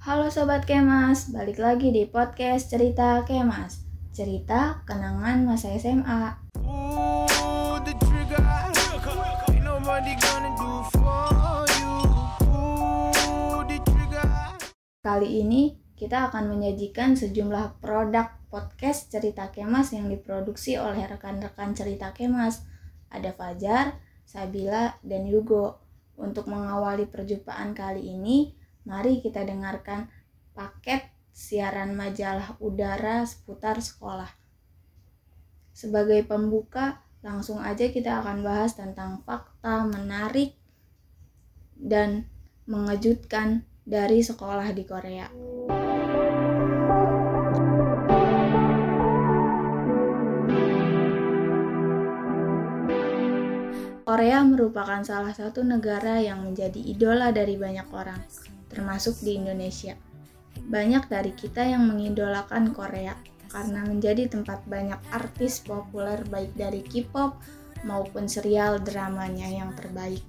Halo Sobat Kemas, balik lagi di podcast Cerita Kemas Cerita kenangan masa SMA Pull the trigger. Ain't nobody gonna do for you. Pull the trigger. Kali ini kita akan menyajikan sejumlah produk podcast Cerita Kemas yang diproduksi oleh rekan-rekan Cerita Kemas Ada Fajar, Sabila, dan Yugo Untuk mengawali perjumpaan kali ini, mari kita dengarkan paket siaran majalah udara seputar sekolah. Sebagai pembuka, langsung aja kita akan bahas tentang fakta menarik dan mengejutkan dari sekolah di Korea. Korea merupakan salah satu negara yang menjadi idola dari banyak orang, termasuk di Indonesia. Banyak dari kita yang mengidolakan Korea karena menjadi tempat banyak artis populer baik dari K-pop maupun serial dramanya yang terbaik.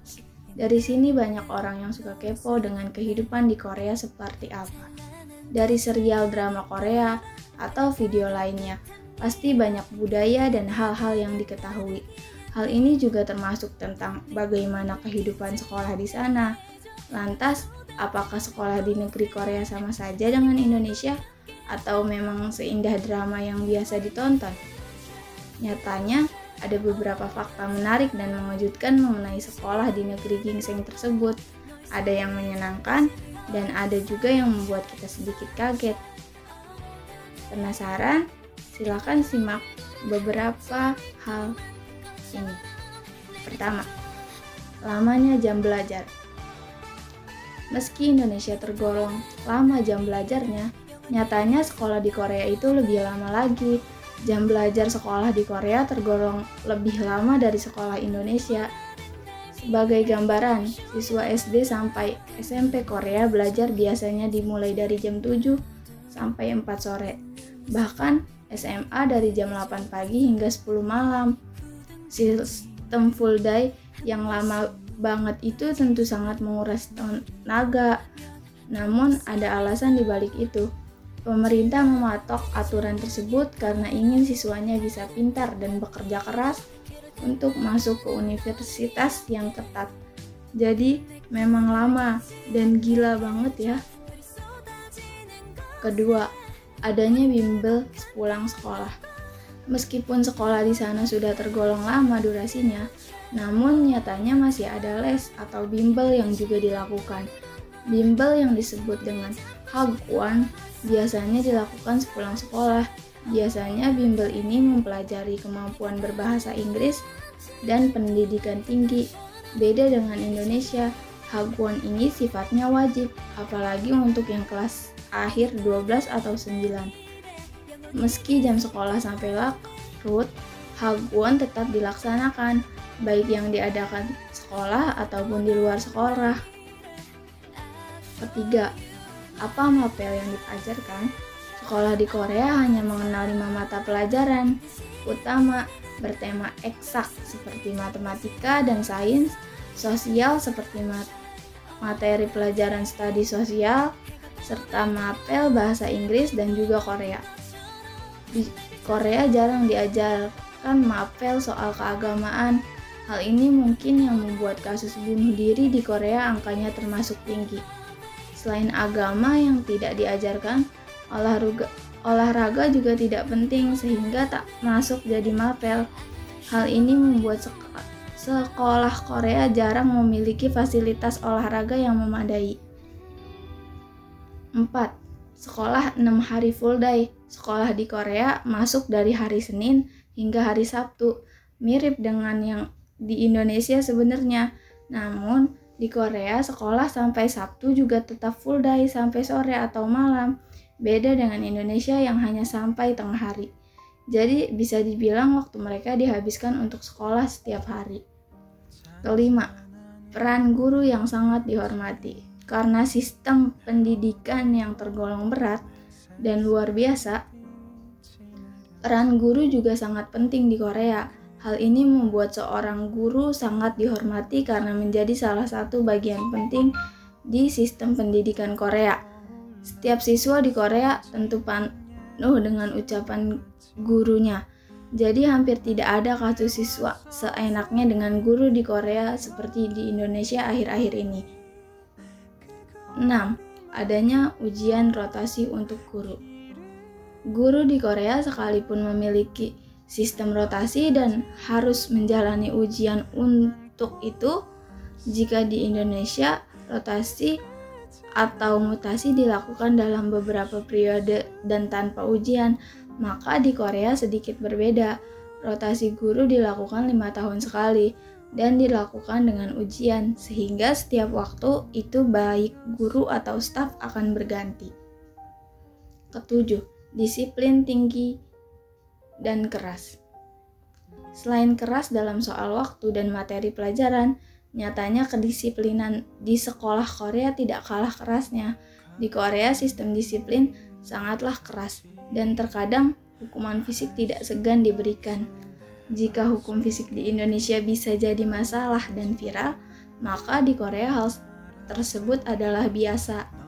Dari sini banyak orang yang suka kepo dengan kehidupan di Korea seperti apa. Dari serial drama Korea atau video lainnya, pasti banyak budaya dan hal-hal yang diketahui. Hal ini juga termasuk tentang bagaimana kehidupan sekolah di sana. Lantas, apakah sekolah di negeri Korea sama saja dengan Indonesia atau memang seindah drama yang biasa ditonton? Nyatanya, ada beberapa fakta menarik dan mengejutkan mengenai sekolah di negeri gingseng tersebut. Ada yang menyenangkan dan ada juga yang membuat kita sedikit kaget. Penasaran? Silakan simak beberapa hal ini. Pertama, lamanya jam belajar. Meski Indonesia tergolong lama jam belajarnya, nyatanya sekolah di Korea itu lebih lama lagi. Jam belajar sekolah di Korea tergolong lebih lama dari sekolah Indonesia. Sebagai gambaran, siswa SD sampai SMP Korea belajar biasanya dimulai dari jam 7 sampai 4 sore. Bahkan SMA dari jam 8 pagi hingga 10 malam. Sistem full day yang lama banget itu tentu sangat menguras tenaga. Namun ada alasan di balik itu. Pemerintah mematok aturan tersebut karena ingin siswanya bisa pintar dan bekerja keras untuk masuk ke universitas yang ketat. Jadi memang lama dan gila banget ya. Kedua, adanya bimbel sepulang sekolah. Meskipun sekolah di sana sudah tergolong lama durasinya, namun nyatanya masih ada les atau bimbel yang juga dilakukan. Bimbel yang disebut dengan Hagwon biasanya dilakukan sepulang sekolah. Biasanya bimbel ini mempelajari kemampuan berbahasa Inggris dan pendidikan tinggi. Beda dengan Indonesia, Hagwon ini sifatnya wajib, apalagi untuk yang kelas akhir 12 atau 9. Meski jam sekolah sampai larut, Hagwon tetap dilaksanakan, baik yang diadakan sekolah ataupun di luar sekolah. Ketiga, apa mapel yang diajarkan? Sekolah di Korea hanya mengenal lima mata pelajaran utama bertema eksak seperti matematika dan sains, sosial seperti mat materi pelajaran studi sosial, serta mapel bahasa Inggris dan juga Korea. Di Korea jarang diajarkan mapel soal keagamaan. Hal ini mungkin yang membuat kasus bunuh diri di Korea angkanya termasuk tinggi. Selain agama yang tidak diajarkan, olahraga, olahraga juga tidak penting sehingga tak masuk jadi mapel. Hal ini membuat sek sekolah Korea jarang memiliki fasilitas olahraga yang memadai. 4. Sekolah 6 hari full day. Sekolah di Korea masuk dari hari Senin hingga hari Sabtu. Mirip dengan yang di Indonesia sebenarnya. Namun, di Korea sekolah sampai Sabtu juga tetap full day sampai sore atau malam. Beda dengan Indonesia yang hanya sampai tengah hari. Jadi bisa dibilang waktu mereka dihabiskan untuk sekolah setiap hari. Kelima, peran guru yang sangat dihormati. Karena sistem pendidikan yang tergolong berat dan luar biasa, peran guru juga sangat penting di Korea. Hal ini membuat seorang guru sangat dihormati karena menjadi salah satu bagian penting di sistem pendidikan Korea. Setiap siswa di Korea tentu penuh dengan ucapan gurunya. Jadi hampir tidak ada kasus siswa seenaknya dengan guru di Korea seperti di Indonesia akhir-akhir ini. 6. Adanya ujian rotasi untuk guru. Guru di Korea sekalipun memiliki sistem rotasi dan harus menjalani ujian untuk itu, jika di Indonesia rotasi atau mutasi dilakukan dalam beberapa periode dan tanpa ujian, maka di Korea sedikit berbeda. Rotasi guru dilakukan lima tahun sekali dan dilakukan dengan ujian, sehingga setiap waktu itu baik guru atau staf akan berganti. Ketujuh, disiplin tinggi dan keras. Selain keras dalam soal waktu dan materi pelajaran, nyatanya kedisiplinan di sekolah Korea tidak kalah kerasnya. Di Korea sistem disiplin sangatlah keras dan terkadang hukuman fisik tidak segan diberikan. Jika hukum fisik di Indonesia bisa jadi masalah dan viral, maka di Korea hal tersebut adalah biasa.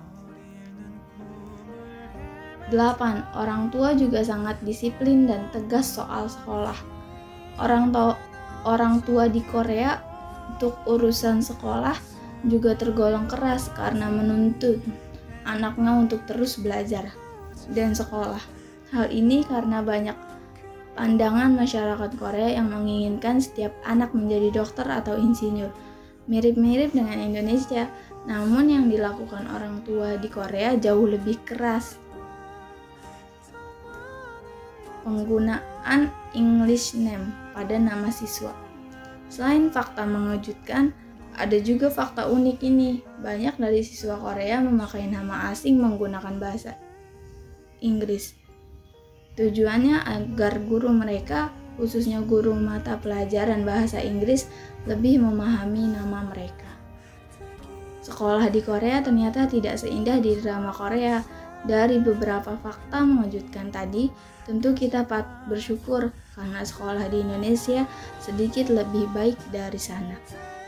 8. Orang tua juga sangat disiplin dan tegas soal sekolah. Orang, to orang tua di Korea untuk urusan sekolah juga tergolong keras karena menuntut anaknya untuk terus belajar dan sekolah. Hal ini karena banyak pandangan masyarakat Korea yang menginginkan setiap anak menjadi dokter atau insinyur. Mirip-mirip dengan Indonesia, namun yang dilakukan orang tua di Korea jauh lebih keras. Penggunaan English name pada nama siswa. Selain fakta mengejutkan, ada juga fakta unik ini. Banyak dari siswa Korea memakai nama asing menggunakan bahasa Inggris. Tujuannya agar guru mereka, khususnya guru mata pelajaran bahasa Inggris, lebih memahami nama mereka. Sekolah di Korea ternyata tidak seindah di drama Korea. Dari beberapa fakta mengejutkan tadi, tentu kita patut bersyukur karena sekolah di Indonesia sedikit lebih baik dari sana.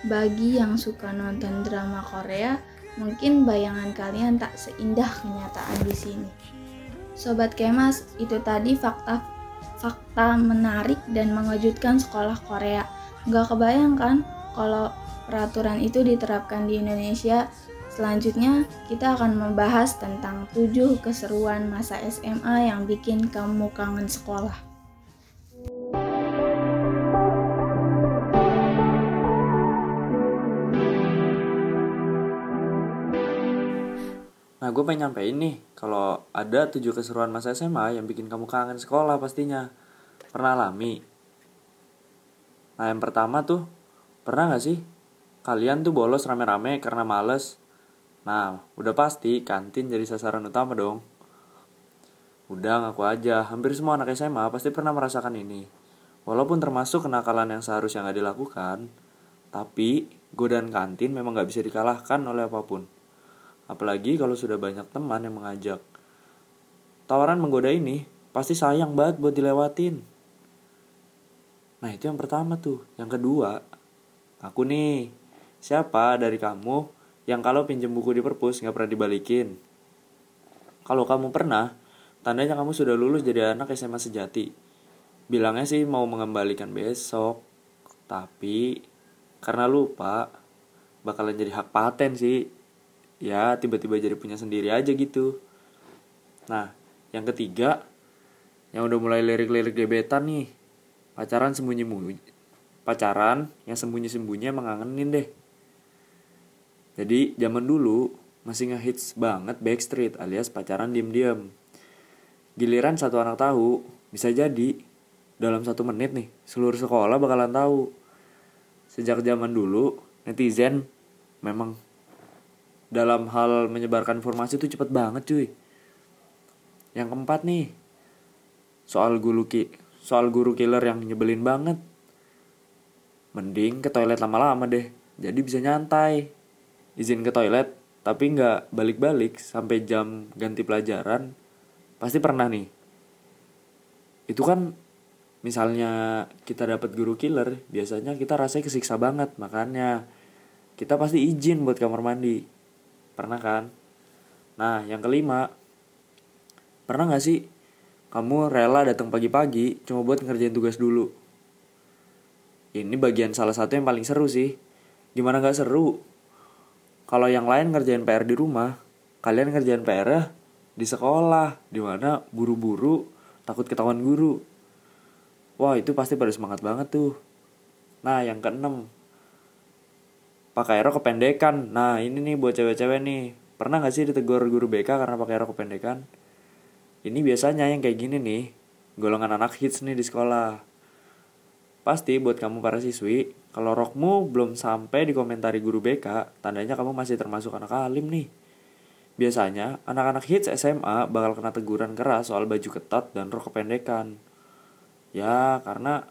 Bagi yang suka nonton drama Korea, mungkin bayangan kalian tak seindah kenyataan di sini. Sobat Kemas, itu tadi fakta fakta menarik dan mengejutkan sekolah Korea. Gak kebayang kan kalau peraturan itu diterapkan di Indonesia. Selanjutnya, kita akan membahas tentang 7 keseruan masa SMA yang bikin kamu kangen sekolah. Nah, gue pengen nyampein nih, kalau ada tujuh keseruan masa SMA yang bikin kamu kangen sekolah pastinya. Pernah alami? Nah, yang pertama tuh, pernah gak sih? Kalian tuh bolos rame-rame karena males. Nah, udah pasti kantin jadi sasaran utama dong. Udah ngaku aja, hampir semua anak SMA pasti pernah merasakan ini. Walaupun termasuk kenakalan yang seharusnya gak dilakukan, tapi godaan kantin memang gak bisa dikalahkan oleh apa pun. Apalagi kalau sudah banyak teman yang mengajak. Tawaran menggoda ini pasti sayang banget buat dilewatin. Nah itu yang pertama tuh. Yang kedua, aku nih. Siapa dari kamu yang kalau pinjem buku di perpus nggak pernah dibalikin? Kalau kamu pernah, tandanya kamu sudah lulus jadi anak SMA sejati. Bilangnya sih mau mengembalikan besok, tapi karena lupa bakalan jadi hak paten sih. Ya tiba-tiba jadi punya sendiri aja gitu. Nah yang ketiga yang udah mulai lirik-lirik gebetan nih. Pacaran sembunyi-sembunyi pacaran yang sembunyi-sembunyi mengangenin deh jadi zaman dulu masih ngehits banget Backstreet alias pacaran diem-diem. Giliran satu anak tahu bisa jadi dalam satu menit nih seluruh sekolah bakalan tahu. Sejak zaman dulu netizen memang dalam hal menyebarkan informasi itu cepet banget cuy. Yang keempat nih soal guru ki soal guru killer yang nyebelin banget. Mending ke toilet lama-lama deh jadi bisa nyantai izin ke toilet tapi nggak balik-balik sampai jam ganti pelajaran pasti pernah nih itu kan misalnya kita dapat guru killer biasanya kita rasanya kesiksa banget makanya kita pasti izin buat kamar mandi Pernah kan? Nah, yang kelima, pernah gak sih kamu rela datang pagi-pagi cuma buat ngerjain tugas dulu? Ini bagian salah satu yang paling seru sih. Gimana gak seru? Kalau yang lain ngerjain PR di rumah, kalian ngerjain PR di sekolah, di mana buru-buru, takut ketahuan guru. Wah, itu pasti pada semangat banget tuh. Nah, yang keenam, pakai rok kependekan. Nah, ini nih buat cewek-cewek nih. Pernah gak sih ditegur guru BK karena pakai rok kependekan? Ini biasanya yang kayak gini nih, golongan anak hits nih di sekolah. Pasti buat kamu para siswi, kalau rokmu belum sampai dikomentari guru BK, tandanya kamu masih termasuk anak alim nih. Biasanya, anak-anak hits SMA bakal kena teguran keras soal baju ketat dan rok kependekan. Ya, karena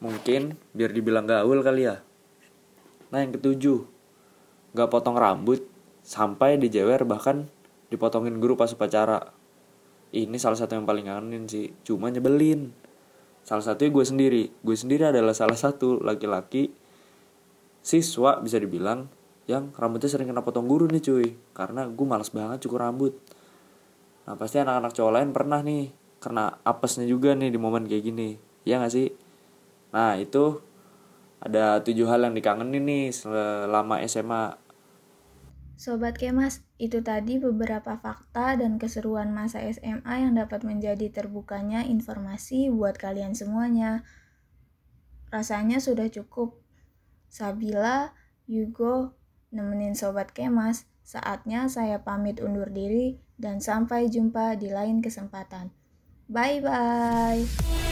mungkin biar dibilang gaul kali ya. Nah, yang ketujuh, gak potong rambut sampai dijewer bahkan dipotongin guru pas upacara. Ini salah satu yang paling ngangenin sih, cuma nyebelin. Salah satunya gue sendiri. Gue sendiri adalah salah satu laki-laki siswa bisa dibilang yang rambutnya sering kena potong guru nih cuy. Karena gue males banget cukur rambut. Nah pasti anak-anak cowok lain pernah nih kena apesnya juga nih di momen kayak gini. Ya gak sih? Nah itu ada tujuh hal yang dikangenin nih selama SMA Sobat Kemas, itu tadi beberapa fakta dan keseruan masa SMA yang dapat menjadi terbukanya informasi buat kalian semuanya. Rasanya sudah cukup. Sabila, Yugo, nemenin Sobat Kemas, saatnya saya pamit undur diri dan sampai jumpa di lain kesempatan. Bye-bye.